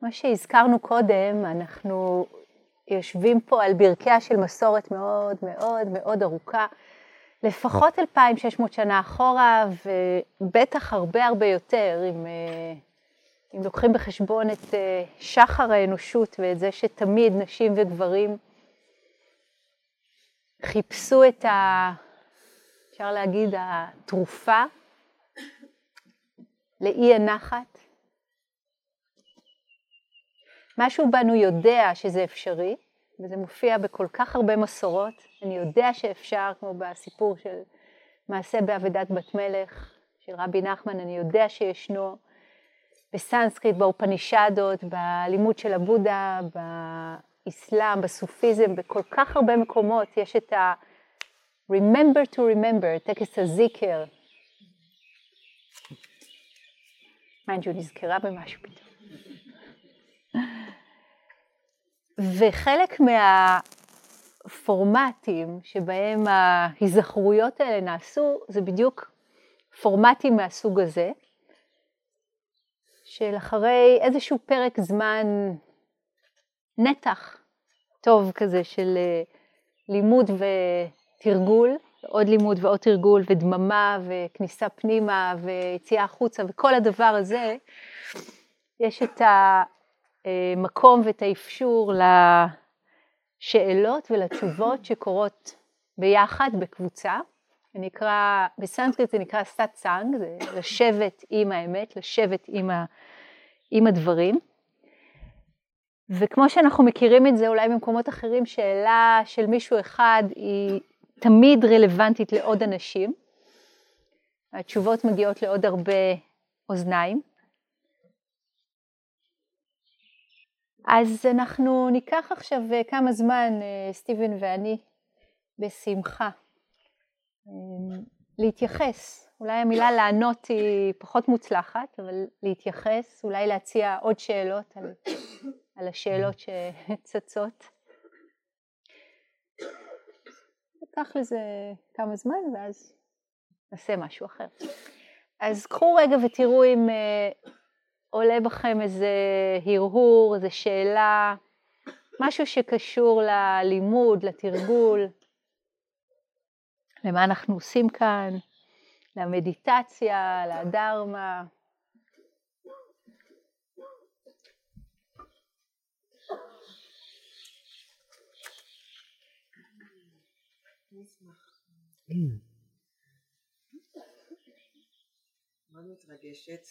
כמו שהזכרנו קודם, אנחנו יושבים פה על ברכיה של מסורת מאוד מאוד מאוד ארוכה, לפחות 2,600 שנה אחורה, ובטח הרבה הרבה יותר, אם, אה, אם לוקחים בחשבון את אה, שחר האנושות ואת זה שתמיד נשים וגברים חיפשו את ה... אפשר להגיד, התרופה לאי הנחת. משהו בנו יודע שזה אפשרי, וזה מופיע בכל כך הרבה מסורות. אני יודע שאפשר, כמו בסיפור של מעשה באבדת בת מלך של רבי נחמן, אני יודע שישנו בסנסקריט, באופנישדות, בלימוד של הבודה, באסלאם, בסופיזם, בכל כך הרבה מקומות יש את ה... Remember to remember, טקס הזיקר. מיינג'ו נזכרה במשהו פתאום. וחלק מהפורמטים שבהם ההיזכרויות האלה נעשו, זה בדיוק פורמטים מהסוג הזה, של אחרי איזשהו פרק זמן נתח טוב כזה של אה, לימוד ותרגול, עוד לימוד ועוד תרגול ודממה וכניסה פנימה ויציאה החוצה וכל הדבר הזה, יש את המקום ואת האפשור לשאלות ולתשובות שקורות ביחד בקבוצה. זה נקרא, בסנסקריט זה נקרא satsang, זה לשבת עם האמת, לשבת עם, ה, עם הדברים. וכמו שאנחנו מכירים את זה אולי במקומות אחרים, שאלה של מישהו אחד היא תמיד רלוונטית לעוד אנשים. התשובות מגיעות לעוד הרבה אוזניים. אז אנחנו ניקח עכשיו כמה זמן, אה, סטיבן ואני, בשמחה, אה, להתייחס. אולי המילה לענות היא פחות מוצלחת, אבל להתייחס, אולי להציע עוד שאלות על, על השאלות שצצות. ניקח לזה כמה זמן ואז נעשה משהו אחר. אז קחו רגע ותראו אם עולה בכם איזה הרהור, איזה שאלה, משהו שקשור ללימוד, לתרגול, למה אנחנו עושים כאן, למדיטציה, לדרמה. מאוד מתרגשת.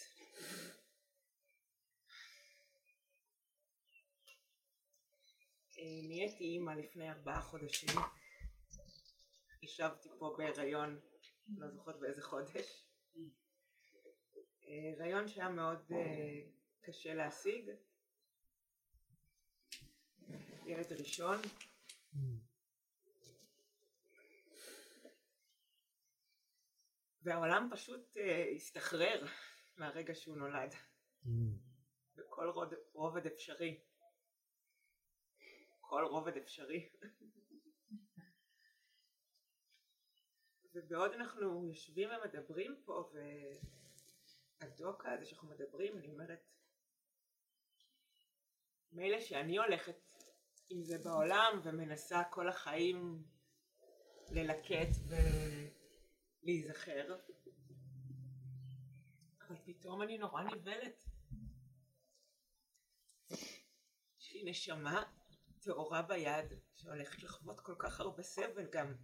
נהייתי אימא לפני ארבעה חודשים. ישבתי פה בהיריון, לא זוכרת באיזה חודש. אה, הריון שהיה מאוד אה, קשה להשיג. ילד ראשון. והעולם פשוט הסתחרר מהרגע שהוא נולד mm. בכל רובד אפשרי כל רובד אפשרי. ובעוד אנחנו יושבים ומדברים פה והדוקה הזה שאנחנו מדברים אני אומרת מילא שאני הולכת עם זה בעולם ומנסה כל החיים ללקט ו... להיזכר אבל פתאום אני נורא נבהלת. יש לי נשמה טהורה ביד שהולכת לחוות כל כך הרבה סבל גם.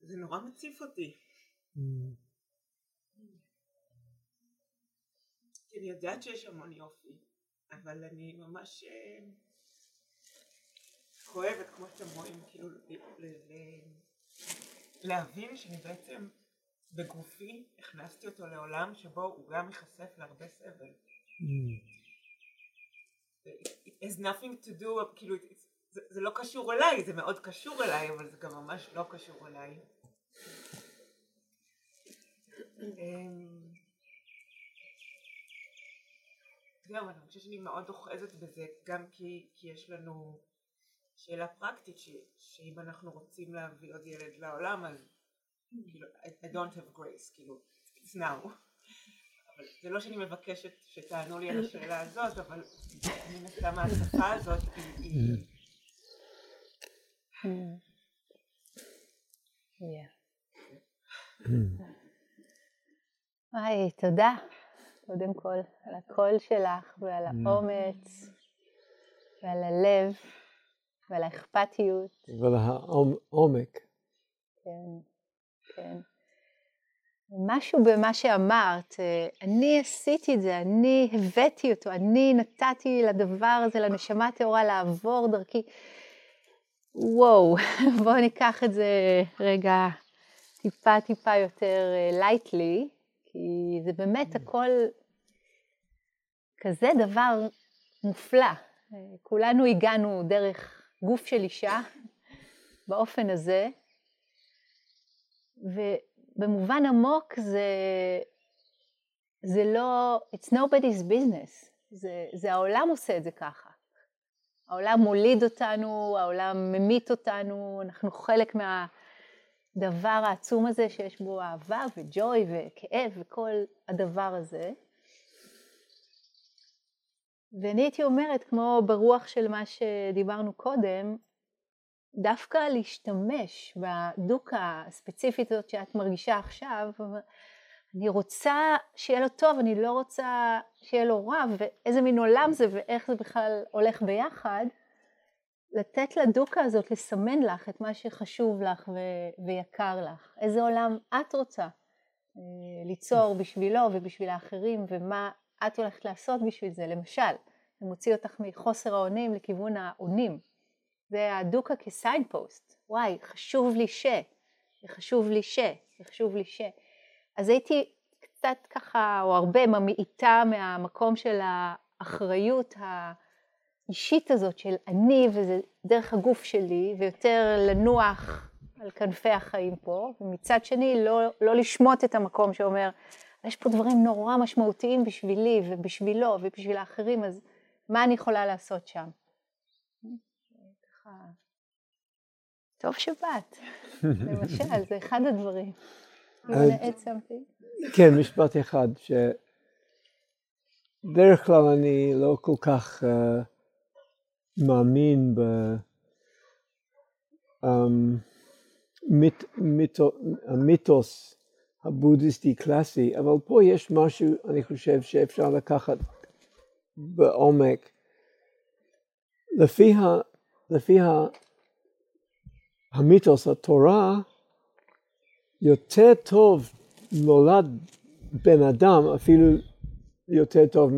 זה נורא מציף אותי. כי אני יודעת שיש המון יופי אבל אני ממש אה, כואבת כמו שאתם רואים כאילו להבין שאני בעצם בגופי הכנסתי אותו לעולם שבו הוא גם ייחשף להרבה סבל. Has nothing to do, כאילו זה, זה לא קשור אליי, זה מאוד קשור אליי, אבל זה גם ממש לא קשור אליי. אמ, זהו, אני חושבת שאני מאוד אוחזת בזה, גם כי, כי יש לנו שאלה פרקטית ש, שאם אנחנו רוצים להביא עוד ילד לעולם אז כאילו I don't have grace כאילו it's now זה לא שאני מבקשת שתענו לי על השאלה הזאת, אבל מן הסתם השפה הזאת היא... היי, תודה, קודם כל, על הקול שלך ועל האומץ ועל הלב ועל האכפתיות. ועל העומק. כן, כן. משהו במה שאמרת, אה, אני עשיתי את זה, אני הבאתי אותו, אני נתתי לדבר הזה, לנשמה הטהורה לעבור דרכי. וואו, בואו ניקח את זה רגע טיפה טיפה יותר לייטלי, אה, כי זה באמת הכל כזה דבר מופלא. אה, כולנו הגענו דרך גוף של אישה באופן הזה, ובמובן עמוק זה, זה לא, it's nobody's business, זה, זה העולם עושה את זה ככה. העולם מוליד אותנו, העולם ממית אותנו, אנחנו חלק מהדבר העצום הזה שיש בו אהבה וג'וי וכאב וכל הדבר הזה. ואני הייתי אומרת, כמו ברוח של מה שדיברנו קודם, דווקא להשתמש בדוקה הספציפית הזאת שאת מרגישה עכשיו, אני רוצה שיהיה לו טוב, אני לא רוצה שיהיה לו רע, ואיזה מין עולם זה ואיך זה בכלל הולך ביחד, לתת לדוקה הזאת לסמן לך את מה שחשוב לך ו- ויקר לך, איזה עולם את רוצה אה, ליצור בשבילו ובשביל האחרים, ומה את הולכת לעשות בשביל זה. למשל, זה מוציא אותך מחוסר האונים לכיוון האונים. זה הדוקה כסיין פוסט. וואי, חשוב לי ש, וחשוב לי ש, וחשוב לי ש. אז הייתי קצת ככה, או הרבה, ממעיטה מהמקום של האחריות האישית הזאת של אני, וזה דרך הגוף שלי, ויותר לנוח על כנפי החיים פה, ומצד שני לא, לא לשמוט את המקום שאומר, יש פה דברים נורא משמעותיים בשבילי ובשבילו ובשביל האחרים, אז מה אני יכולה לעשות שם? טוב שבאת, למשל, זה אחד הדברים. כן, משפט אחד, שבדרך כלל אני לא כל כך uh, מאמין במיתוס um, הבודהיסטי קלאסי, אבל פה יש משהו, אני חושב, שאפשר לקחת בעומק. לפי, ה, לפי המיתוס, התורה, יותר טוב נולד בן אדם אפילו יותר טוב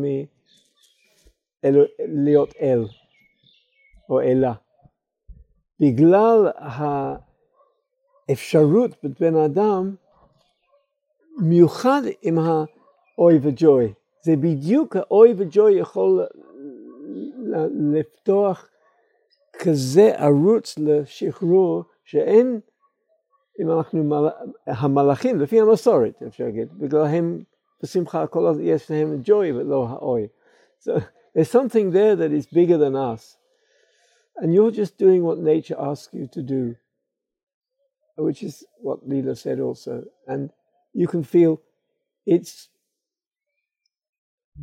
מלהיות אל או אלה. בגלל האפשרות בבן אדם, מיוחד עם האוי וג'וי. זה בדיוק האוי וג'וי יכול לפתוח כזה ערוץ לשחרור שאין אם אנחנו מל... המלאכים, לפי המסורת אפשר להגיד, בגלל הם בשמחה כל יש להם joy ולא האוי. So there's something there that is bigger than us. And you're just doing what nature asks you to do, which is what Leela said also. And you can feel it's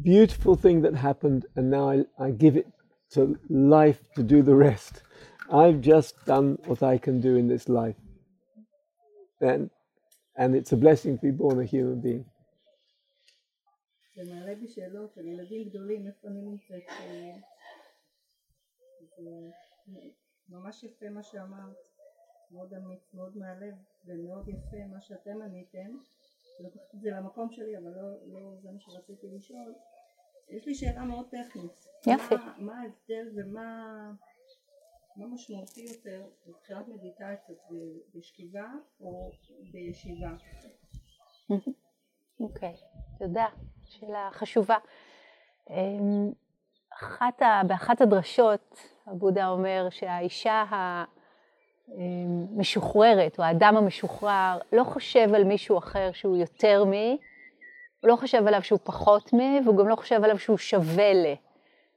beautiful thing that happened and now I, I give it to life to do the rest. I've just done what I can do in this life. and, and it's a blessing to be born a human being. זה מעלה בי שאלות על ילדים גדולים, איפה אני נמצאת. זה ממש יפה מה שאמרת, מאוד אמיץ, מאוד מהלב, ומאוד יפה מה שאתם עניתם. לקחת את זה למקום שלי, אבל לא, לא זה מה שרציתי לשאול. יש לי שאלה מאוד טכנית. יפה. מה, מה ההבדל ומה... מה משמעותי יותר מבחינת מדיטציות בשכיבה או בישיבה? אוקיי, okay, תודה, שאלה חשובה. אמ, אחת ה, באחת הדרשות הבודה אומר שהאישה המשוחררת או האדם המשוחרר לא חושב על מישהו אחר שהוא יותר מי, הוא לא חושב עליו שהוא פחות מי והוא גם לא חושב עליו שהוא שווה ל...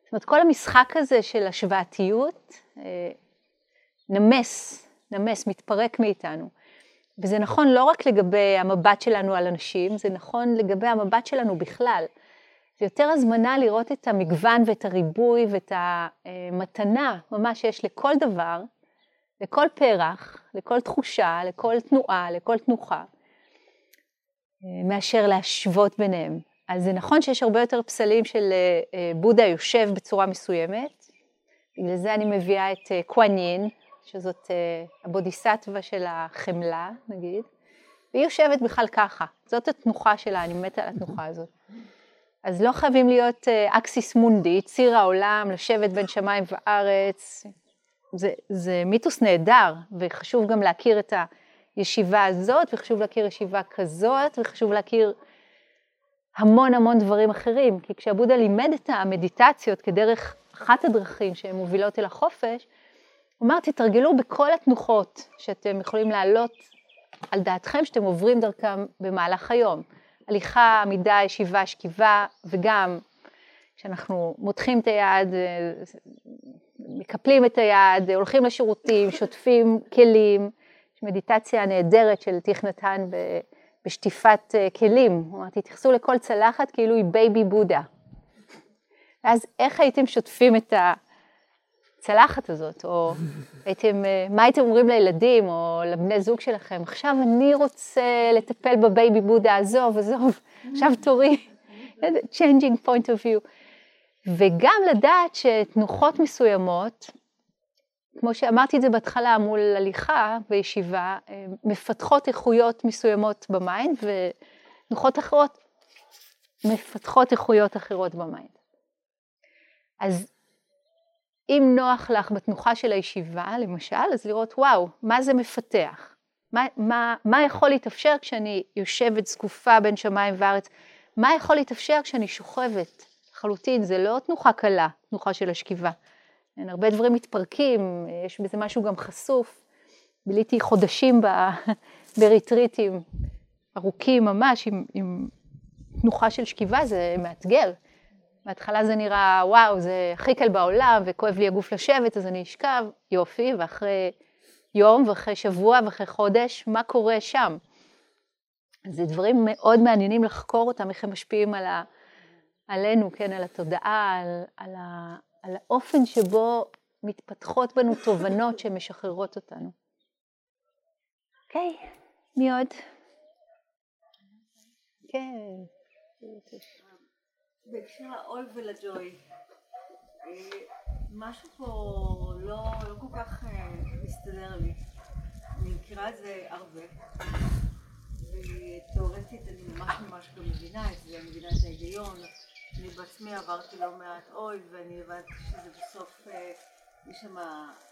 זאת אומרת, כל המשחק הזה של השוואתיות אה, נמס, נמס, מתפרק מאיתנו. וזה נכון לא רק לגבי המבט שלנו על אנשים, זה נכון לגבי המבט שלנו בכלל. זה יותר הזמנה לראות את המגוון ואת הריבוי ואת המתנה ממש שיש לכל דבר, לכל פרח, לכל תחושה, לכל תנועה, לכל תנוחה, מאשר להשוות ביניהם. אז זה נכון שיש הרבה יותר פסלים של אה, בודה יושב בצורה מסוימת, בגלל זה אני מביאה את אה, קואנין, שזאת אה, הבודיסטווה של החמלה, נגיד, והיא יושבת בכלל ככה, זאת התנוחה שלה, אני מתה על התנוחה הזאת. אז לא חייבים להיות אקסיס מונדי, ציר העולם, לשבת בין שמיים וארץ. זה, זה מיתוס נהדר, וחשוב גם להכיר את הישיבה הזאת, וחשוב להכיר ישיבה כזאת, וחשוב להכיר המון המון דברים אחרים. כי כשהבודה לימד את המדיטציות כדרך אחת הדרכים שהן מובילות אל החופש, הוא אמר, תתרגלו בכל התנוחות שאתם יכולים להעלות על דעתכם, שאתם עוברים דרכם במהלך היום. הליכה, עמידה, ישיבה, שכיבה, וגם כשאנחנו מותחים את היד, מקפלים את היד, הולכים לשירותים, שוטפים כלים. יש מדיטציה נהדרת של תכנתן בשטיפת אה, כלים. אמרתי, תתייחסו לכל צלחת כאילו היא baby Buddha. ואז איך הייתם שוטפים את הצלחת הזאת, או הייתם, אה, מה הייתם אומרים לילדים או לבני זוג שלכם, עכשיו אני רוצה לטפל ב baby Buddha, עזוב, עזוב, עכשיו תורי, changing point of view. וגם לדעת שתנוחות מסוימות, כמו שאמרתי את זה בהתחלה מול הליכה בישיבה, מפתחות איכויות מסוימות ב mind, ותנוחות אחרות מפתחות איכויות אחרות ב mind. אז אם נוח לך בתנוחה של הישיבה, למשל, אז לראות, וואו, מה זה מפתח? מה, מה, מה יכול להתאפשר כשאני יושבת זקופה בין שמיים וארץ? מה יכול להתאפשר כשאני שוכבת? לחלוטין, זה לא תנוחה קלה, תנוחה של השכיבה. אין, הרבה דברים מתפרקים, יש בזה משהו גם חשוף. ביליתי חודשים בריטריטים ארוכים ממש, עם, עם תנוחה של שכיבה, זה מאתגר. בהתחלה זה נראה, וואו, זה הכי קל בעולם, וכואב לי הגוף לשבת, אז אני אשכב, יופי, ואחרי יום, ואחרי שבוע, ואחרי חודש, מה קורה שם? זה דברים מאוד מעניינים לחקור אותם, איך הם משפיעים על, ה, עלינו, כן, על התודעה, על, על, על האופן שבו מתפתחות בנו תובנות שמשחררות אותנו. אוקיי, okay, מי עוד? כן. בהקשר לעול ולג'וי, אה, משהו פה לא, לא כל כך אה, מסתדר לי. אני מכירה את זה הרבה, ותאורטית אני ממש ממש לא מבינה את זה, אני מבינה את ההיגיון. בעצמי עברתי לא מעט אוי, ואני הבנתי שזה בסוף, אה, יש שם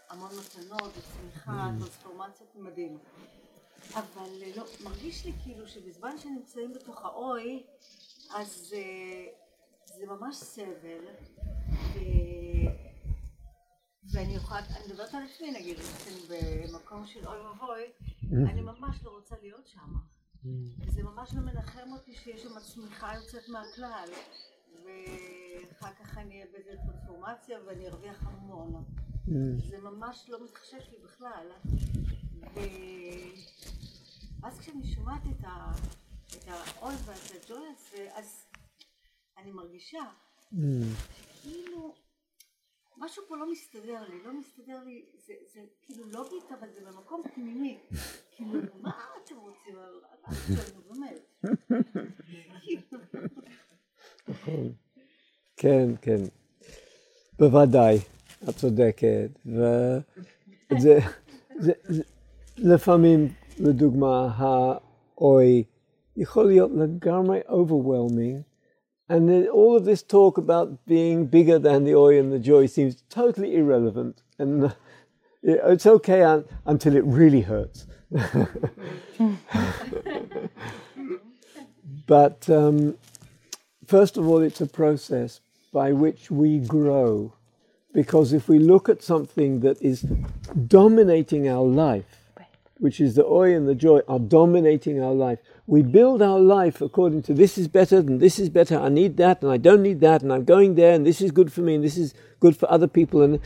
המון מתנות וצמיחה, mm. טרנספורמציות מדהים. אבל לא, מרגיש לי כאילו שבזמן שנמצאים בתוך האוי, אז אה, זה ממש סבל, ו... ואני יכולה, אני מדברת על עצמי נגיד, אני במקום של אוי ואבוי, mm. אני ממש לא רוצה להיות שם. Mm. זה ממש לא מנחם אותי שיש שם צמיחה יוצאת מהכלל. ואחר כך אני אהיה באיזה טרנספורמציה ואני ארוויח המון. Mm. זה ממש לא מתחשק לי בכלל. ואז כשאני שומעת את, ה... את העול ואת הג'וי הזה, אז אני מרגישה mm. שכאילו משהו פה לא מסתדר לי, לא מסתדר לי, זה, זה כאילו לוגית אבל זה במקום פנימי. כאילו, מה אתם רוצים? באמת. נכון. כן, כן. בוודאי, את צודקת. וזה, זה, זה, לפעמים, לדוגמה, האוי יכול להיות לגמרי overwhelming. And then all of this talk about being bigger than the oi and the joy seems totally irrelevant. And it's okay until it really hurts. but um, First of all, it's a process by which we grow. Because if we look at something that is dominating our life, which is the oi and the joy are dominating our life, we build our life according to this is better and this is better, I need that and I don't need that and I'm going there and this is good for me and this is good for other people. And,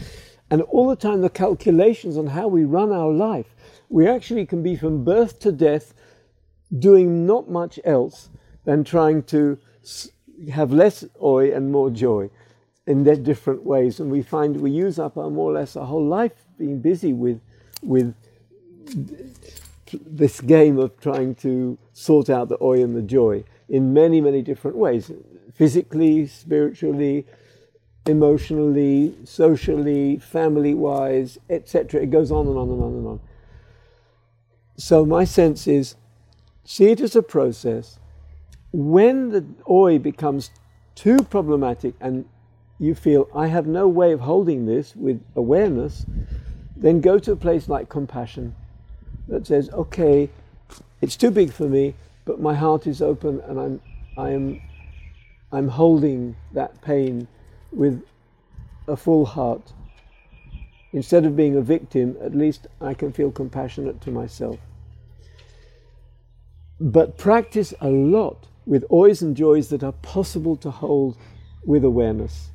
And all the time, the calculations on how we run our life, we actually can be from birth to death doing not much else than trying to have less oi and more joy in their different ways. And we find we use up our more or less our whole life being busy with, with this game of trying to sort out the oi and the joy in many, many different ways physically, spiritually, emotionally, socially, family wise, etc. It goes on and on and on and on. So, my sense is see it as a process. When the oi becomes too problematic and you feel, I have no way of holding this with awareness, then go to a place like compassion that says, okay, it's too big for me, but my heart is open and I'm, I am, I'm holding that pain with a full heart. Instead of being a victim, at least I can feel compassionate to myself. But practice a lot with ois and joys that are possible to hold with awareness.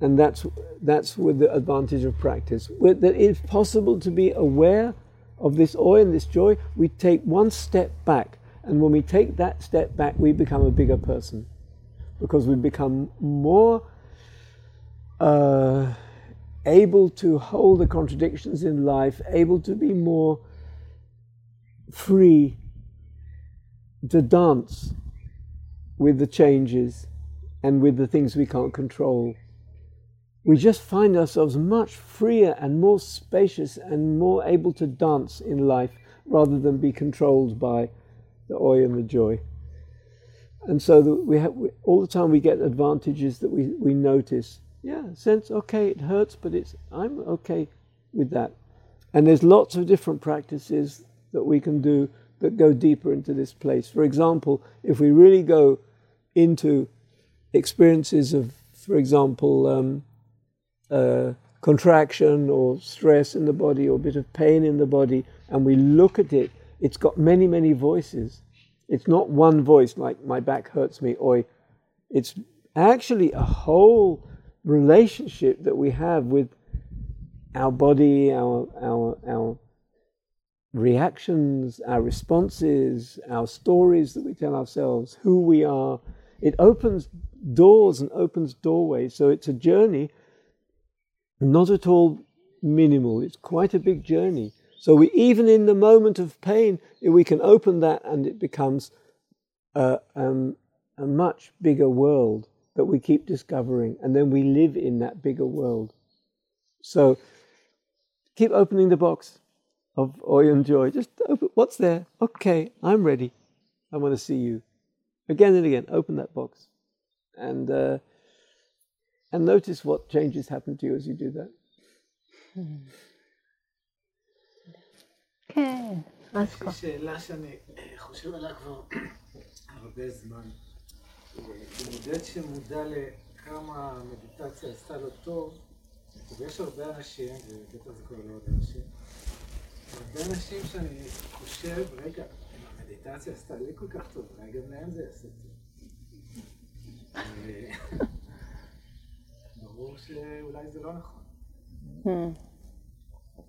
And that's, that's with the advantage of practice. With, that it's possible to be aware of this oi and this joy, we take one step back. And when we take that step back, we become a bigger person. Because we become more uh, able to hold the contradictions in life, able to be more free to dance with the changes and with the things we can't control. We just find ourselves much freer and more spacious and more able to dance in life rather than be controlled by the oi and the joy. And so the, we have, we, all the time we get advantages that we, we notice. Yeah, sense, okay, it hurts, but it's I'm okay with that. And there's lots of different practices that we can do that go deeper into this place. For example, if we really go into experiences of, for example, um, uh, contraction or stress in the body or a bit of pain in the body, and we look at it, it's got many, many voices. It's not one voice like my back hurts me, or it's actually a whole relationship that we have with our body, our, our, our reactions, our responses, our stories that we tell ourselves, who we are. It opens doors and opens doorways. So it's a journey, not at all minimal. It's quite a big journey. So we, even in the moment of pain, we can open that and it becomes a, um, a much bigger world that we keep discovering. And then we live in that bigger world. So keep opening the box of oi and joy. Just open, what's there? Okay, I'm ready. I want to see you. Again and again, open that box. And, uh, and notice what changes happen to you as you do that. כן, אז יש לי שאלה שאני חושב עליה כבר הרבה זמן. מודד שמודע לכמה המדיטציה עשתה לו טוב, ויש הרבה אנשים, ובטח זה כבר לא עוד אנשים, הרבה אנשים שאני חושב, רגע, אם המדיטציה עשתה לי כל כך טוב, אולי גם להם זה יעשה טוב. ברור שאולי זה לא נכון.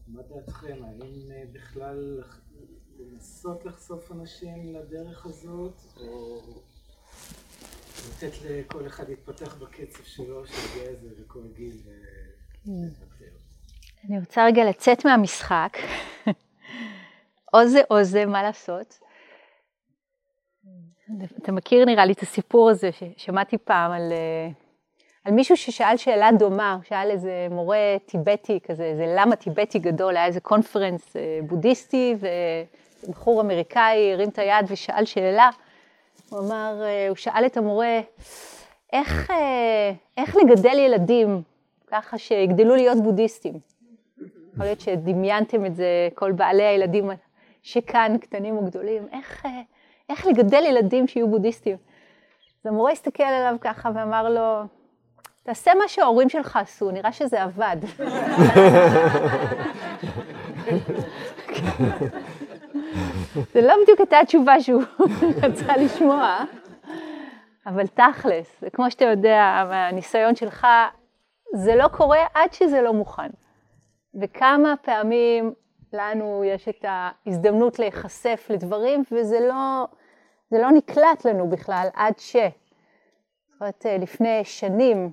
מה דעתכם? האם בכלל לנסות לחשוף אנשים לדרך הזאת, או לתת לכל אחד להתפתח בקצב שלו, שיגיע איזה לכל גיל ולוותר? אני רוצה רגע לצאת מהמשחק. או זה או זה, מה לעשות? אתה מכיר נראה לי את הסיפור הזה ששמעתי פעם על, על מישהו ששאל שאלה דומה, הוא שאל איזה מורה טיבטי כזה, איזה למה טיבטי גדול, היה איזה קונפרנס בודהיסטי, ובחור אמריקאי הרים את היד ושאל שאלה. הוא אמר, הוא שאל את המורה, איך, איך לגדל ילדים ככה שיגדלו להיות בודהיסטים? יכול להיות שדמיינתם את זה, כל בעלי הילדים שכאן, קטנים או גדולים, איך, איך לגדל ילדים שיהיו בודהיסטים. אז המורה הסתכל עליו ככה ואמר לו, תעשה מה שההורים שלך עשו, נראה שזה עבד. זה לא בדיוק הייתה התשובה שהוא רצה לשמוע, אבל תכלס, כמו שאתה יודע, מהניסיון שלך, זה לא קורה עד שזה לא מוכן. וכמה פעמים לנו יש את ההזדמנות להיחשף לדברים, וזה לא, לא נקלט לנו בכלל עד ש... זאת אומרת, אה, לפני שנים,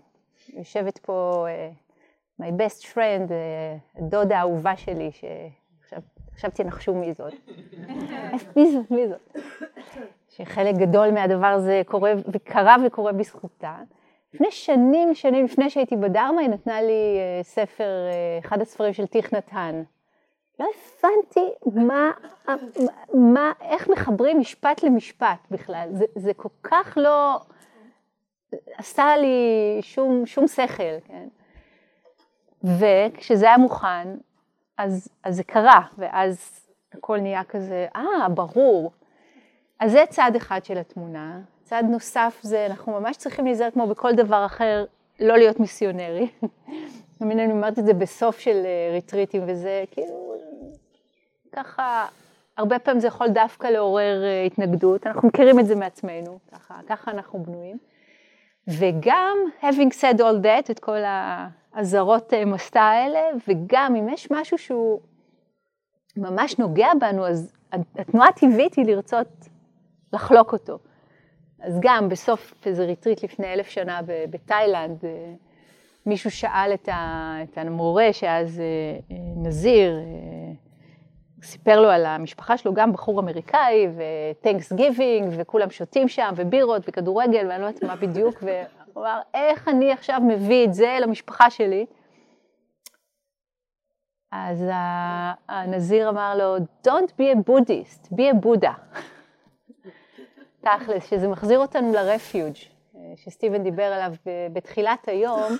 יושבת פה uh, my best friend, uh, הדודה האהובה שלי, שעכשיו תנחשו מי זאת. מי זאת? מי זאת? שחלק גדול מהדבר הזה קורה, וקרה וקורה בזכותה. לפני שנים, שנים לפני שהייתי בדרמה, היא נתנה לי ספר, אחד הספרים של תיך נתן. לא הבנתי מה, מה, איך מחברים משפט למשפט בכלל. זה, זה כל כך לא עשה לי שום, שום שכל, כן? וכשזה היה מוכן, אז, אז זה קרה, ואז הכל נהיה כזה, אה, ברור. אז זה צד אחד של התמונה. צד נוסף זה, אנחנו ממש צריכים להיזהר כמו בכל דבר אחר, לא להיות מיסיונרי. תמיד אני אומרת את זה בסוף של אה, ריטריטים, וזה כאילו, ככה, הרבה פעמים זה יכול דווקא לעורר אה, התנגדות, אנחנו מכירים את זה מעצמנו, ככה, ככה אנחנו בנויים. וגם, having said all that, את כל האזהרות אה, מסע האלה, וגם אם יש משהו שהוא ממש נוגע בנו, אז התנועה הטבעית היא לרצות לחלוק אותו. אז גם בסוף איזה ריטריט לפני אלף שנה בתאילנד, מישהו שאל את, ה, את המורה שאז אה, אה, נזיר, אה, סיפר לו על המשפחה שלו, גם בחור אמריקאי, וטנקס גיבינג, וכולם שותים שם, ובירות, וכדורגל, ואני לא יודעת מה בדיוק, והוא אמר, איך אני עכשיו מביא את זה למשפחה שלי? אז הנזיר אמר לו, Don't be a Buddhist, be a Buddha. תכלס, שזה מחזיר אותנו לרפיוג'. שסטיבן דיבר עליו בתחילת היום,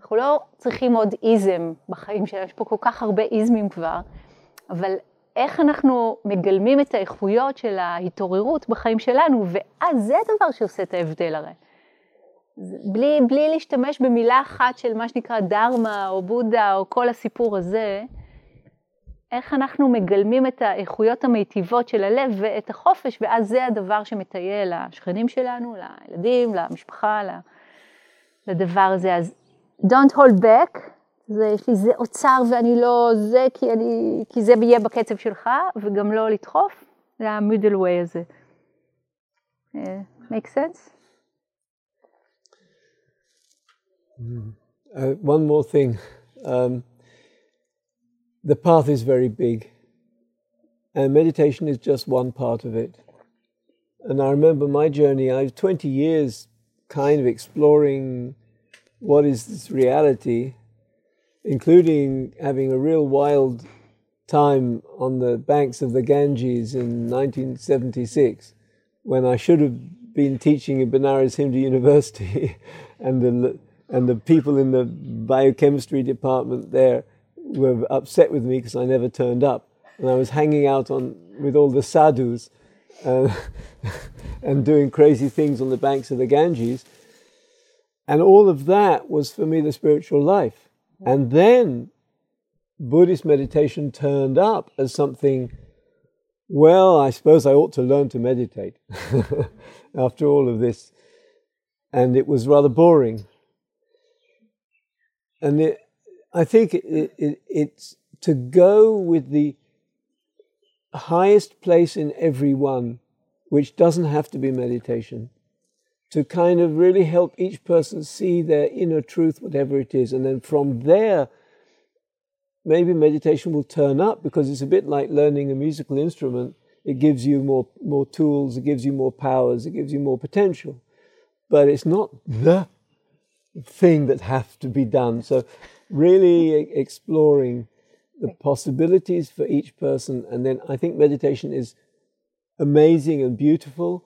אנחנו לא צריכים עוד איזם בחיים שלנו, יש פה כל כך הרבה איזמים כבר, אבל איך אנחנו מגלמים את האיכויות של ההתעוררות בחיים שלנו, ואז זה הדבר שעושה את ההבדל הרי. בלי, בלי להשתמש במילה אחת של מה שנקרא דרמה או בודה או כל הסיפור הזה, איך אנחנו מגלמים את האיכויות המיטיבות של הלב ואת החופש, ואז זה הדבר שמטייל לשכנים שלנו, לילדים, למשפחה, לדבר הזה. אז Don't hold back, זה, יש לי זה אוצר ואני לא זה, כי, אני, כי זה יהיה בקצב שלך, וגם לא לדחוף, זה ה-middle way הזה. Make sense? Mm. Uh, one more thing. Um, the path is very big, and meditation is just one part of it. And I remember my journey, I was 20 years kind of exploring what is this reality, including having a real wild time on the banks of the Ganges in 1976 when I should have been teaching in Benares Hindu University and the and the people in the biochemistry department there were upset with me because I never turned up. And I was hanging out on, with all the sadhus uh, and doing crazy things on the banks of the Ganges. And all of that was for me the spiritual life. And then Buddhist meditation turned up as something, well, I suppose I ought to learn to meditate after all of this. And it was rather boring. And it, I think it, it, it's to go with the highest place in everyone, which doesn't have to be meditation, to kind of really help each person see their inner truth, whatever it is. And then from there, maybe meditation will turn up because it's a bit like learning a musical instrument. It gives you more, more tools, it gives you more powers, it gives you more potential. But it's not the thing that has to be done. So really exploring the possibilities for each person. And then I think meditation is amazing and beautiful,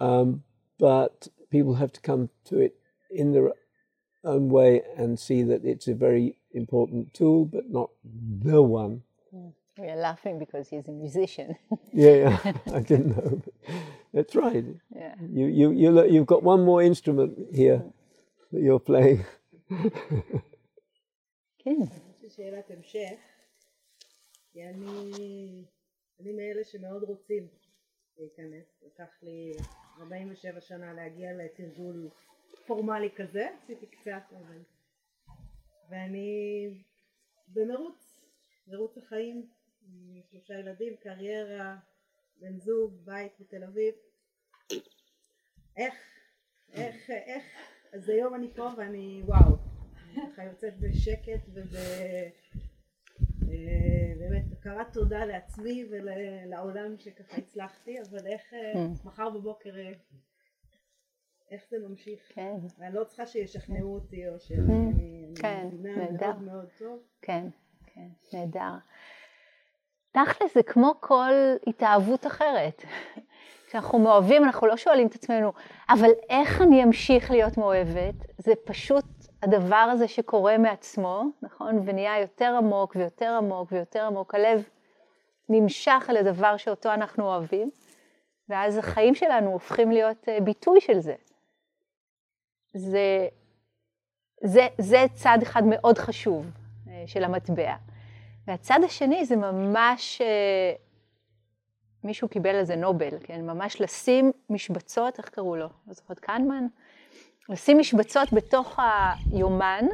um, but people have to come to it in their own way and see that it's a very important tool, but not the one. Hmm. We are laughing because he's a musician. yeah, yeah, I didn't know. That's right. Yeah. You, you, you, you've got one more instrument here that you're playing. כן. יש שאלת המשך, כי אני, אני מאלה שמאוד רוצים להיכנס, לקח לי 47 שנה להגיע לתרגול פורמלי כזה, עשיתי קצת, אבל... ואני במרוץ מרוץ החיים, שלושה ילדים, קריירה, בן זוג, בית בתל אביב. איך, איך, איך, אז היום אני פה ואני וואו, ככה יוצאת בשקט וב... אה, הכרת תודה לעצמי ולעולם שככה הצלחתי, אבל איך אה, Mm. מחר בבוקר, אה, איך זה ממשיך. כן, ואני לא צריכה שישכנעו אותי, או. שאני כן, מבינה נהדר. מאוד מאוד טוב. כן, כן, נהדר. תכל'ס זה כמו כל התאהבות אחרת. כשאנחנו מאוהבים אנחנו לא שואלים את עצמנו, אבל איך אני אמשיך להיות מאוהבת? זה פשוט הדבר הזה שקורה מעצמו, נכון? ונהיה יותר עמוק ויותר עמוק ויותר עמוק. הלב נמשך אל הדבר שאותו אנחנו אוהבים, ואז החיים שלנו הופכים להיות אה, ביטוי של זה. זה, זה, זה צד אחד מאוד חשוב אה, של המטבע. והצד השני זה ממש, אה, מישהו קיבל על זה נובל, כן? ממש לשים משבצות, איך קראו לו? לא זוכרת, קנמן? לשים משבצות בתוך היומן,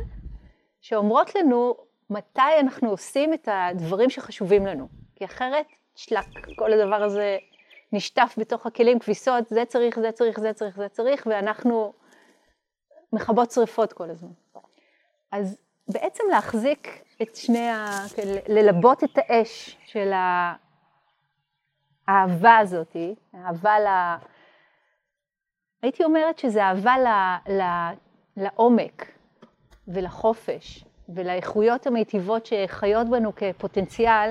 שאומרות לנו מתי אנחנו עושים את הדברים שחשובים לנו. כי אחרת, שלק, כל הדבר הזה נשטף בתוך הכלים, כביסות, זה צריך, זה צריך, זה צריך, זה צריך, ואנחנו מכבות שריפות כל הזמן. אז בעצם להחזיק את שני ה... כן, ללבות את האש של האהבה הזאת, אהבה ל... הייתי אומרת שזה אהבה ל... ל... לעומק ולחופש ולאיכויות המיטיבות שחיות בנו כפוטנציאל.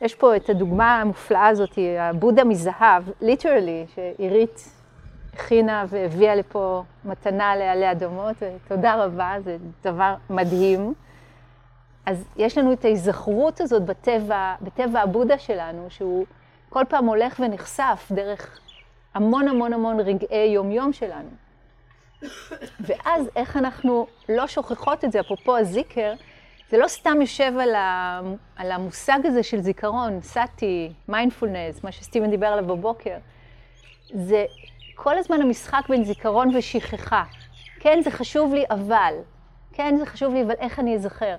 יש פה את הדוגמה המופלאה הזאת, הבודה מזהב, ליטרלי, שעירית הכינה והביאה לפה מתנה לעלי אדמות, ותודה רבה, זה דבר מדהים. אז יש לנו את ההיזכרות הזאת בטבע, בטבע הבודה שלנו, שהוא כל פעם הולך ונחשף דרך המון המון המון רגעי יומיום שלנו. ואז איך אנחנו לא שוכחות את זה, אפרופו הזיקר, זה לא סתם יושב על, ה, על המושג הזה של זיכרון, סאטי, מיינדפולנס, מה שסטיבן דיבר עליו בבוקר. זה כל הזמן המשחק בין זיכרון ושכחה. כן, זה חשוב לי, אבל. כן, זה חשוב לי, אבל איך אני אזכר?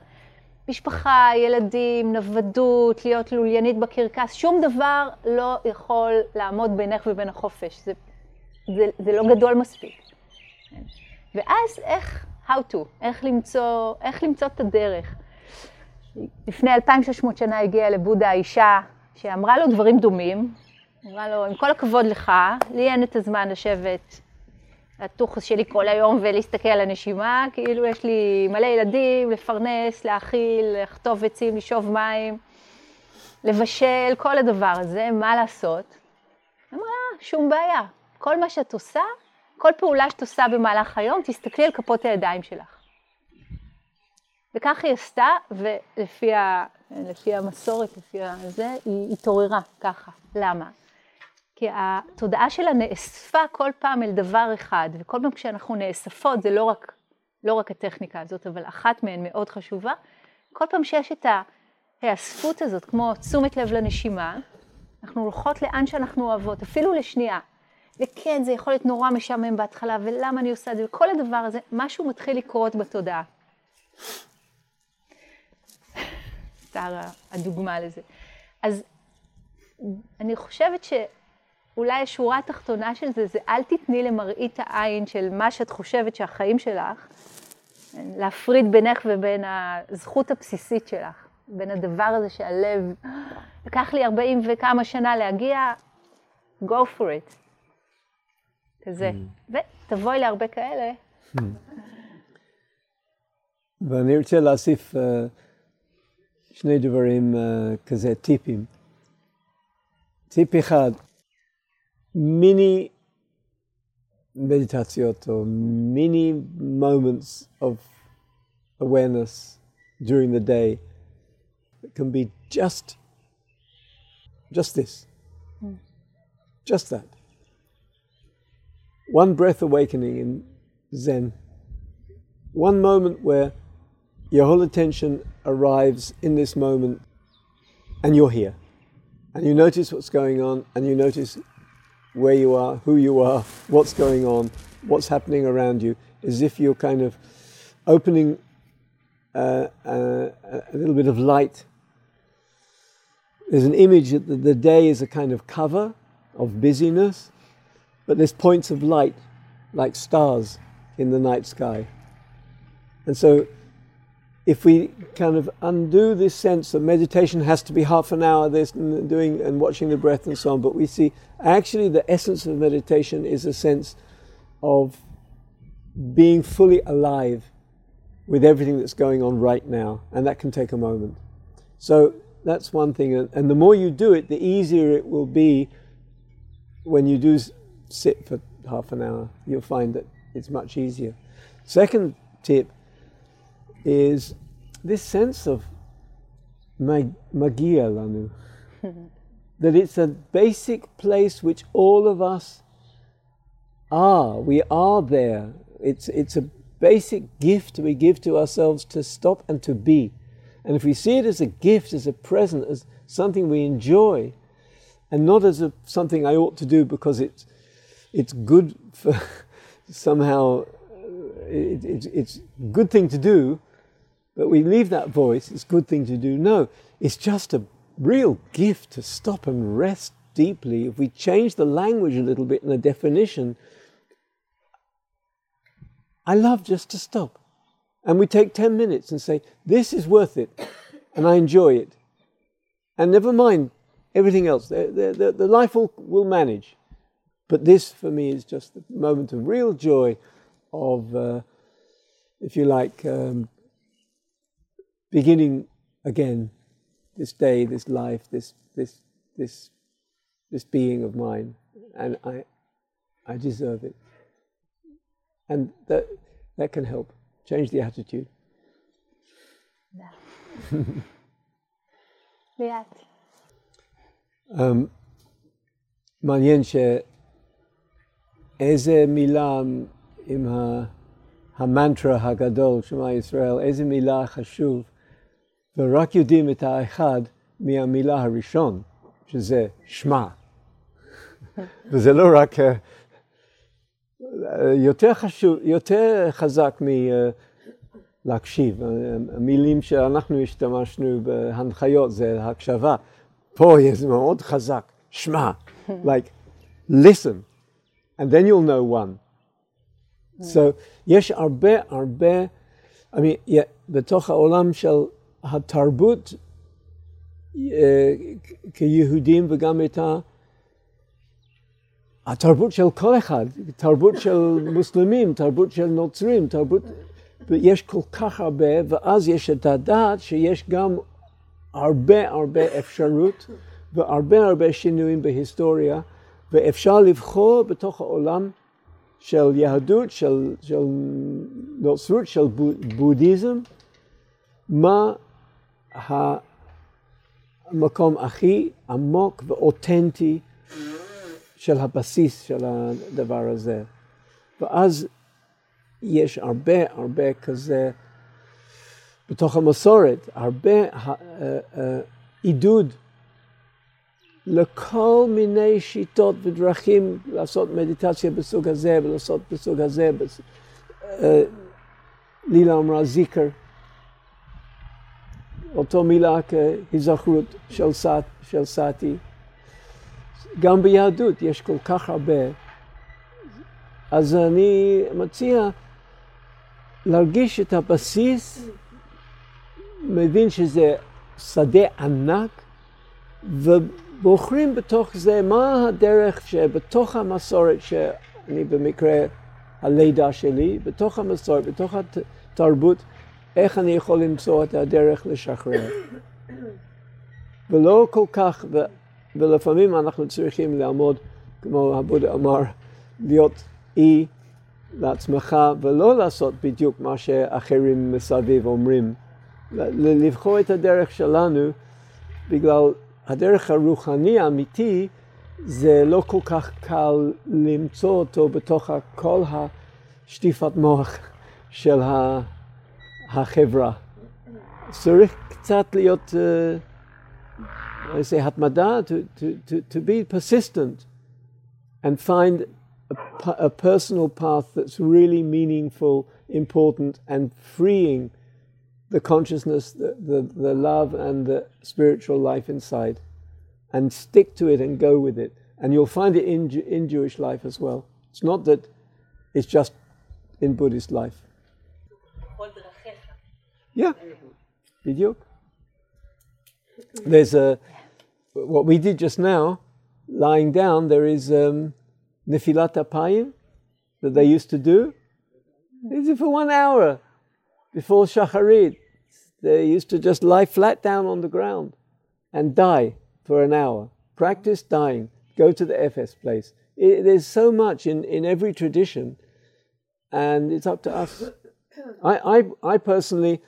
משפחה, ילדים, נוודות, להיות לוליינית בקרקס, שום דבר לא יכול לעמוד בינך ובין החופש. זה, זה, זה לא גדול מספיק. ואז איך, how to, איך למצוא, איך למצוא את הדרך. לפני 2,600 שנה הגיעה לבודה האישה שאמרה לו דברים דומים. אמרה לו, עם כל הכבוד לך, לי אין את הזמן לשבת הטוחס שלי כל היום ולהסתכל על הנשימה, כאילו יש לי מלא ילדים, לפרנס, להאכיל, לחטוף עצים, לשאוב מים, לבשל, כל הדבר הזה, מה לעשות? אמרה, שום בעיה, כל מה שאת עושה, כל פעולה שאת עושה במהלך היום, תסתכלי על כפות הידיים שלך. וכך היא עשתה, ולפי ה, לפי המסורת, לפי זה, היא התעוררה ככה. למה? כי התודעה שלה נאספה כל פעם אל דבר אחד, וכל פעם כשאנחנו נאספות, זה לא רק, לא רק הטכניקה הזאת, אבל אחת מהן מאוד חשובה, כל פעם שיש את ההאספות הזאת, כמו תשומת לב לנשימה, אנחנו הולכות לאן שאנחנו אוהבות, אפילו לשנייה. וכן, זה יכול להיות נורא משעמם בהתחלה, ולמה אני עושה את זה, וכל הדבר הזה, משהו מתחיל לקרות בתודעה. סתר הדוגמה לזה. אז אני חושבת שאולי השורה התחתונה של זה, זה אל תתני למראית העין של מה שאת חושבת שהחיים שלך, להפריד בינך ובין הזכות הבסיסית שלך, בין הדבר הזה שהלב, לקח לי 40 וכמה שנה להגיע, go for it. כזה. Mm. ותבואי להרבה כאלה. Mm. ואני רוצה להוסיף uh, שני דברים uh, כזה, טיפים. טיפ אחד, mini meditazione or mini moments of awareness during the day that can be just just this. Mm. just that. One breath awakening in zen. One moment where your whole attention arrives in this moment and you're here. And you notice what's going on and you notice where you are, who you are, what's going on, what's happening around you, as if you're kind of opening uh, uh, a little bit of light there's an image that the, the day is a kind of cover of busyness, but there's points of light like stars in the night sky. And so, if we kind of undo this sense that meditation has to be half an hour, this and doing and watching the breath and so on, but we see actually the essence of meditation is a sense of being fully alive with everything that's going on right now, and that can take a moment. So that's one thing, and the more you do it, the easier it will be when you do sit for half an hour. You'll find that it's much easier. Second tip is this sense of magia lanu, that it's a basic place which all of us are. We are there. It's, it's a basic gift we give to ourselves to stop and to be. And if we see it as a gift, as a present, as something we enjoy, and not as a, something I ought to do because it's, it's good for somehow, uh, it, it, it's a good thing to do, but we leave that voice, it's a good thing to do. No, it's just a real gift to stop and rest deeply. If we change the language a little bit and the definition, I love just to stop. And we take 10 minutes and say, This is worth it, and I enjoy it. And never mind everything else, the, the, the life will, will manage. But this, for me, is just the moment of real joy of, uh, if you like, um, beginning again this day, this life, this, this, this, this being of mine. And I, I deserve it. And that, that can help change the attitude. ליאת. um, מעניין שאיזה מילה עם המנטרה הגדול, שמע ישראל, איזה מילה חשוב, ורק יודעים את האחד מהמילה הראשון, שזה שמע. וזה לא רק יותר חשוב, יותר חזק מלהקשיב. המילים שאנחנו השתמשנו בהנחיות זה הקשבה. פה זה מאוד חזק, שמע, like listen, and then you'll know one. So יש הרבה הרבה, I mean, yeah, בתוך העולם של התרבות כיהודים וגם את. התרבות של כל אחד, תרבות של מוסלמים, תרבות של נוצרים, תרבות, ויש כל כך הרבה, ואז יש את הדעת שיש גם הרבה הרבה אפשרות והרבה הרבה שינויים בהיסטוריה, ואפשר לבחור בתוך העולם של יהדות, של, של נוצרות, של בודהיזם, מה המקום הכי עמוק ואותנטי של הבסיס של הדבר הזה. ואז יש הרבה הרבה כזה בתוך המסורת, הרבה אה, אה, עידוד לכל מיני שיטות ודרכים לעשות מדיטציה בסוג הזה ולעשות בסוג הזה. אה, לילה אמרה זיקר, אותו מילה כהיזכרות של סאטי. גם ביהדות יש כל כך הרבה. אז אני מציע להרגיש את הבסיס, מבין שזה שדה ענק, ובוחרים בתוך זה מה הדרך שבתוך המסורת, שאני במקרה הלידה שלי, בתוך המסורת, בתוך התרבות, איך אני יכול למצוא את הדרך לשחרר. ולא כל כך, ולפעמים אנחנו צריכים לעמוד, כמו הבודה אמר, להיות אי לעצמך ולא לעשות בדיוק מה שאחרים מסביב אומרים. לבחור את הדרך שלנו בגלל הדרך הרוחני האמיתי זה לא כל כך קל למצוא אותו בתוך כל השטיפת מוח של החברה. צריך קצת להיות... Uh, I say hatmada, to, to, to, to be persistent and find a, a, personal path that's really meaningful, important, and freeing the consciousness, the, the, the love, and the spiritual life inside. and stick to it and go with it. And you'll find it in, in Jewish life as well. It's not that it's just in Buddhist life. Yeah, biduk. There's a, what we did just now, lying down, there is um, Nefilat Apayim that they used to do. They did for one hour before Shacharit. They used to just lie flat down on the ground and die for an hour. Practice dying. Go to the FS place. It, there's so much in, in every tradition, and it's up to us. I, I, I personally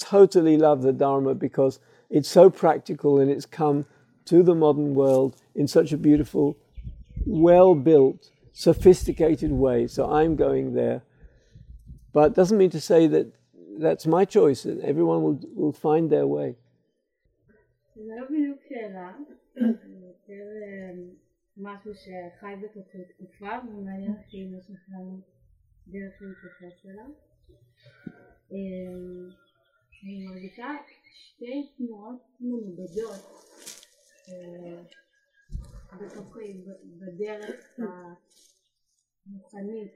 totally love the Dharma because it's so practical and it's come to the modern world in such a beautiful, well built, sophisticated way. So I'm going there. But doesn't mean to say that that's my choice. Everyone will, will find their way. אני מרגישה שתי תנועות מנוגדות בתוכי בדרך המוכנית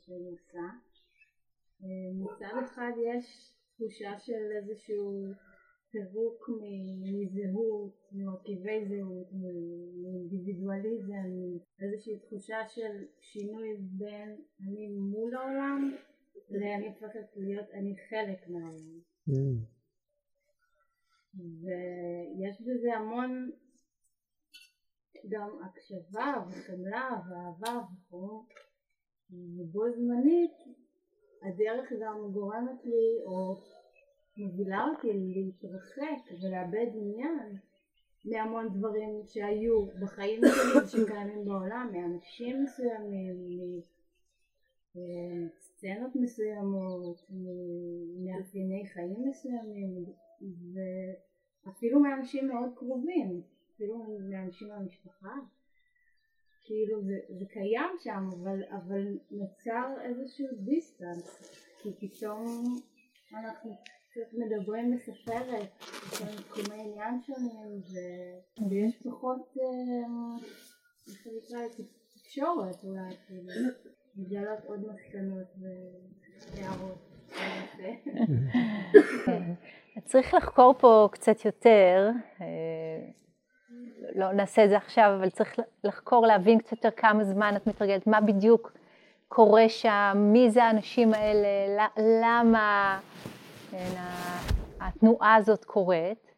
שאני עושה. מצד אחד יש תחושה של איזשהו פירוק מזהות, ממרכיבי זהות, מאינדיבידואליזם, איזושהי תחושה של שינוי בין אני מול העולם לאני הופכת להיות אני חלק מהעולם. Mm. ויש בזה המון גם הקשבה וחמלה ואהבה וכו', ובו זמנית הדרך גם גורמת לי או מובילה אותי להתרחק ולאבד עניין מהמון דברים שהיו בחיים שלי ושקיימים בעולם, מאנשים מסוימים, מסצנות מסוימות, ממאפייני חיים מסוימים ואפילו מאנשים מאוד קרובים, אפילו מאנשים מהמשפחה. כאילו זה, זה קיים שם אבל, אבל נוצר איזשהו דיסטנס כי פתאום אנחנו קצת מדברים בספרת, יש לנו תחומי עניין שונים ויש פחות, איך זה נקרא, תקשורת אולי, כאילו, לגלות עוד מסקנות והערות. צריך לחקור פה קצת יותר, לא נעשה את זה עכשיו, אבל צריך לחקור, להבין קצת יותר כמה זמן את מתרגלת, מה בדיוק קורה שם, מי זה האנשים האלה, למה כן, התנועה הזאת קורית.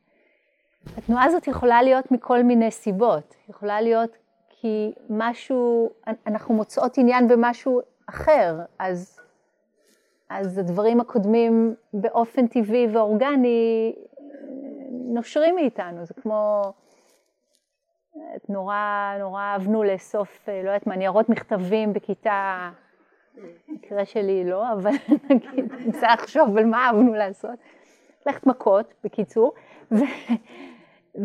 התנועה הזאת יכולה להיות מכל מיני סיבות, יכולה להיות כי משהו, אנחנו מוצאות עניין במשהו אחר, אז, אז הדברים הקודמים באופן טבעי ואורגני נושרים מאיתנו, זה כמו, נורא, נורא אהבנו לאסוף, לא יודעת מה, ניירות מכתבים בכיתה במקרה שלי לא, אבל נגיד, רוצה לחשוב על מה אהבנו לעשות. ללכת מכות, בקיצור, ו,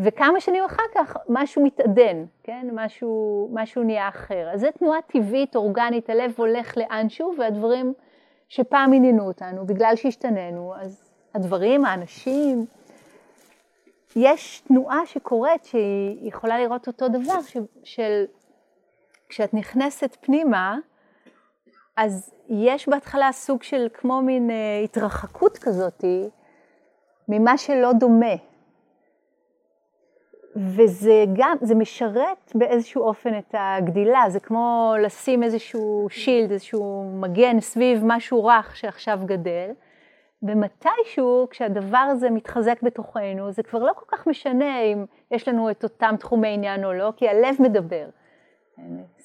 וכמה שנים אחר כך משהו מתעדן, כן? משהו, משהו נהיה אחר. אז זו תנועה טבעית, אורגנית, הלב הולך לאנשהו, והדברים שפעם עניינו אותנו, בגלל שהשתננו, אז הדברים, האנשים, יש תנועה שקורית שהיא יכולה לראות אותו דבר, ש, של כשאת נכנסת פנימה, אז יש בהתחלה סוג של כמו מין אה, התרחקות כזאתי ממה שלא דומה. וזה גם, זה משרת באיזשהו אופן את הגדילה, זה כמו לשים איזשהו שילד, איזשהו מגן סביב משהו רך שעכשיו גדל, ומתישהו כשהדבר הזה מתחזק בתוכנו, זה כבר לא כל כך משנה אם יש לנו את אותם תחומי עניין או לא, כי הלב מדבר.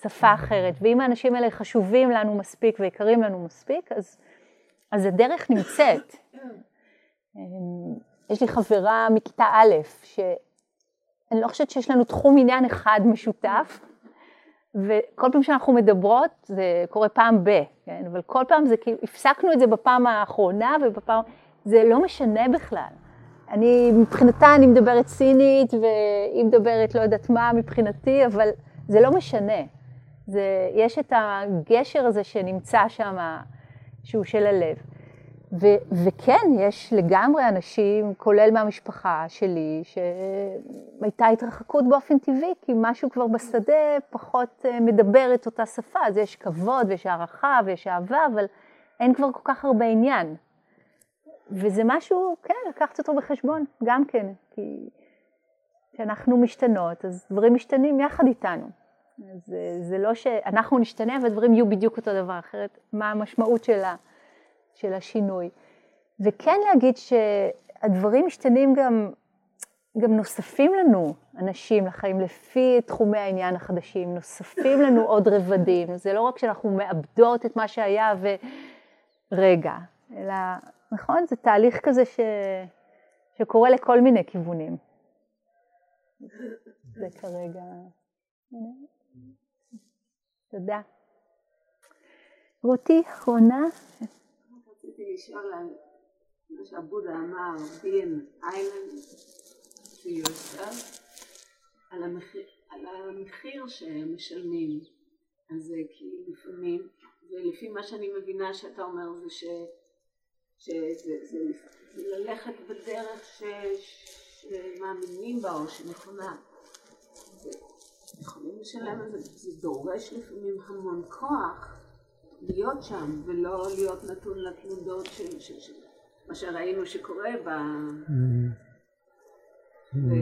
שפה אחרת, ואם האנשים האלה חשובים לנו מספיק ויקרים לנו מספיק, אז, אז הדרך נמצאת. יש לי חברה מכיתה א', שאני לא חושבת שיש לנו תחום עניין אחד משותף, וכל פעם שאנחנו מדברות, זה קורה פעם ב, כן? אבל כל פעם זה כאילו, הפסקנו את זה בפעם האחרונה, ובפעם, זה לא משנה בכלל. אני, מבחינתה אני מדברת סינית, והיא מדברת לא יודעת מה מבחינתי, אבל זה לא משנה. זה, יש את הגשר הזה שנמצא שם, שהוא של הלב. ו- וכן, יש לגמרי אנשים, כולל מהמשפחה שלי, שהייתה התרחקות באופן טבעי, כי משהו כבר בשדה פחות אה, מדבר את אותה שפה, אז יש כבוד ויש הערכה ויש אהבה, אבל אין כבר כל כך הרבה עניין. וזה משהו, כן, לקחת אותו בחשבון, גם כן, כי כשאנחנו משתנות, אז דברים משתנים יחד איתנו. אז אה, זה לא שאנחנו נשתנה ודברים יהיו בדיוק אותו דבר, אחרת מה המשמעות של, ה, של השינוי. וכן להגיד שהדברים משתנים גם, גם נוספים לנו אנשים לחיים לפי תחומי העניין החדשים, נוספים לנו עוד רבדים, זה לא רק שאנחנו מאבדות את מה שהיה ורגע, אלא, נכון, זה תהליך כזה ש... שקורה לכל מיני כיוונים. זה כרגע... תודה. רותי, אחרונה. רציתי לשאול על מה שעבודה אמר, being island to yourself, על המחיר, על המחיר שהם משלמים. אז זה כי לפעמים, ולפי מה שאני מבינה שאתה אומר זה ש... שזה זה, זה ללכת בדרך ש, שמאמינים בה או שנכונה. יכולים לשלם על זה, זה דורש לפעמים המון כוח להיות שם ולא להיות נתון לתנודות של, של, של מה שראינו שקורה ב... ו...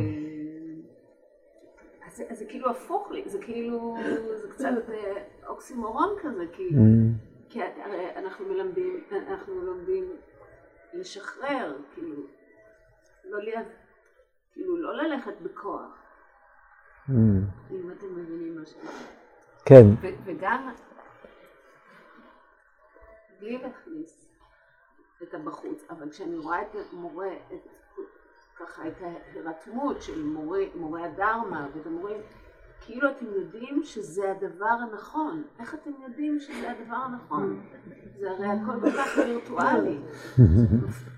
אז, אז זה כאילו הפוך לי, זה כאילו, זה קצת אוקסימורון כזה, כי, כי הרי אנחנו מלמדים, אנחנו לומדים לשחרר, כאילו, לא, כאילו לא ללכת בכוח. אם אתם מבינים מה שאני כן. וגם, בלי להכניס את הבחוץ, אבל כשאני רואה את מורה, את, ככה את ההירתמות של מורי, מורי הדרמה ואת המורים, כאילו אתם יודעים שזה הדבר הנכון. איך אתם יודעים שזה הדבר הנכון? זה הרי הכל כל כך וירטואלי.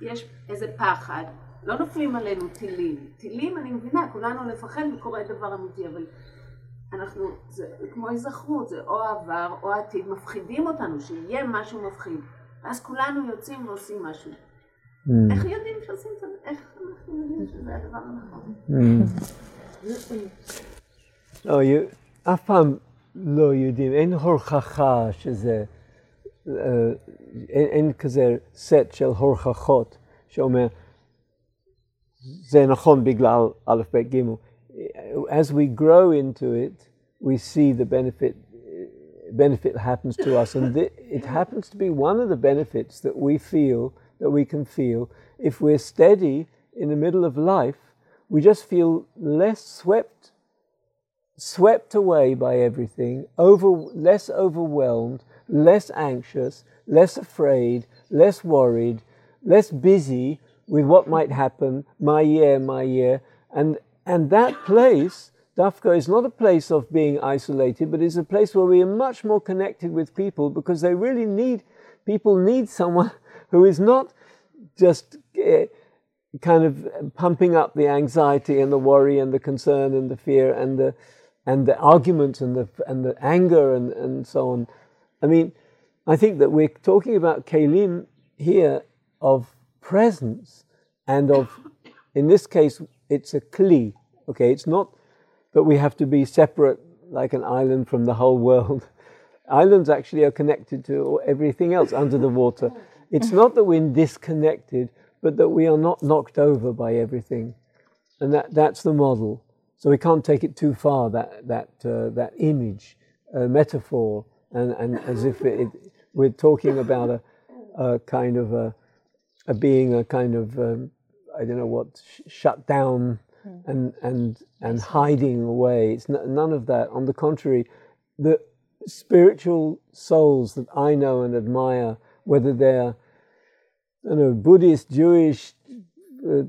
יש איזה פחד, לא נופלים עלינו טילים. טילים, אני מבינה, כולנו נפחד וקורה דבר אמיתי, אבל אנחנו, זה כמו היזכרות, זה או עבר או עתיד, מפחידים אותנו, שיהיה משהו מפחיד. ואז כולנו יוצאים ועושים משהו. Mm. איך יודעים שעושים את זה? איך אנחנו יודעים שזה הדבר הנכון? לא, אף פעם לא יודעים, אין הוכחה שזה, אין כזה סט של הוכחות שאומר, זה נכון בגלל א', ב', ג'. As we grow into it, we see the benefit benefit happens to us, and th- it happens to be one of the benefits that we feel that we can feel if we're steady in the middle of life. We just feel less swept, swept away by everything, over less overwhelmed, less anxious, less afraid, less worried, less busy, with what might happen, my year, my year. And, and that place, Dafka, is not a place of being isolated, but is a place where we are much more connected with people because they really need, people need someone who is not just uh, kind of pumping up the anxiety and the worry and the concern and the fear and the, and the argument and the, and the anger and, and so on. I mean, I think that we're talking about Kalim here of presence and of, in this case, it's a kli. Okay, it's not that we have to be separate like an island from the whole world. Islands actually are connected to everything else under the water. It's not that we're disconnected, but that we are not knocked over by everything. And that, that's the model. So we can't take it too far, that, that, uh, that image, uh, metaphor, and, and as if it, it, we're talking about a, a kind of a, a being a kind of um, I don't know what sh- shut down mm. and and and hiding away. It's n- none of that. On the contrary, the spiritual souls that I know and admire, whether they're you know Buddhist, Jewish, uh,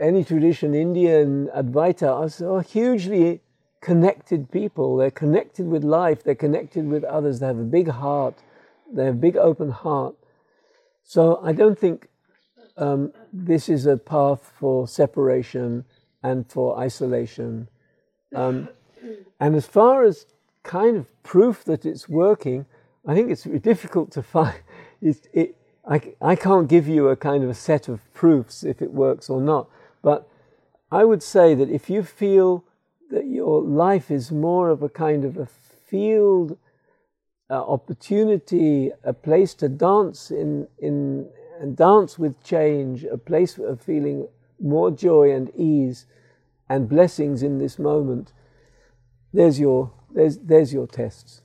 any tradition, Indian, Advaita, are so hugely connected people. They're connected with life. They're connected with others. They have a big heart. They have a big open heart. So I don't think um, this is a path for separation and for isolation. Um, and as far as kind of proof that it's working, I think it's difficult to find. It, it, I, I can't give you a kind of a set of proofs if it works or not, but I would say that if you feel that your life is more of a kind of a field uh, opportunity, a place to dance in, in and dance with change, a place of feeling more joy and ease and blessings in this moment. There's your there's there's your tests.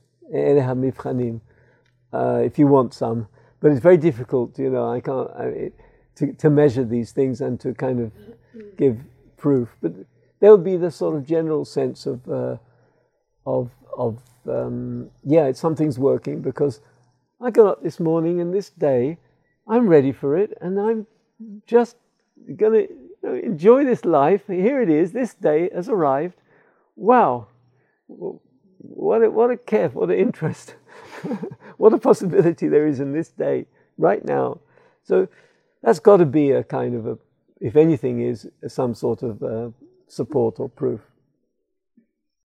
Uh, if you want some but it's very difficult, you know. I can't I, to to measure these things and to kind of give proof. But there would be the sort of general sense of uh, of of um, yeah, something's working because I got up this morning and this day I'm ready for it and I'm just gonna you know, enjoy this life. Here it is. This day has arrived. Wow, what a, what a care, what an interest. what a possibility there is in this day, right now. So that's got to be a kind of a, if anything, is some sort of uh, support or proof.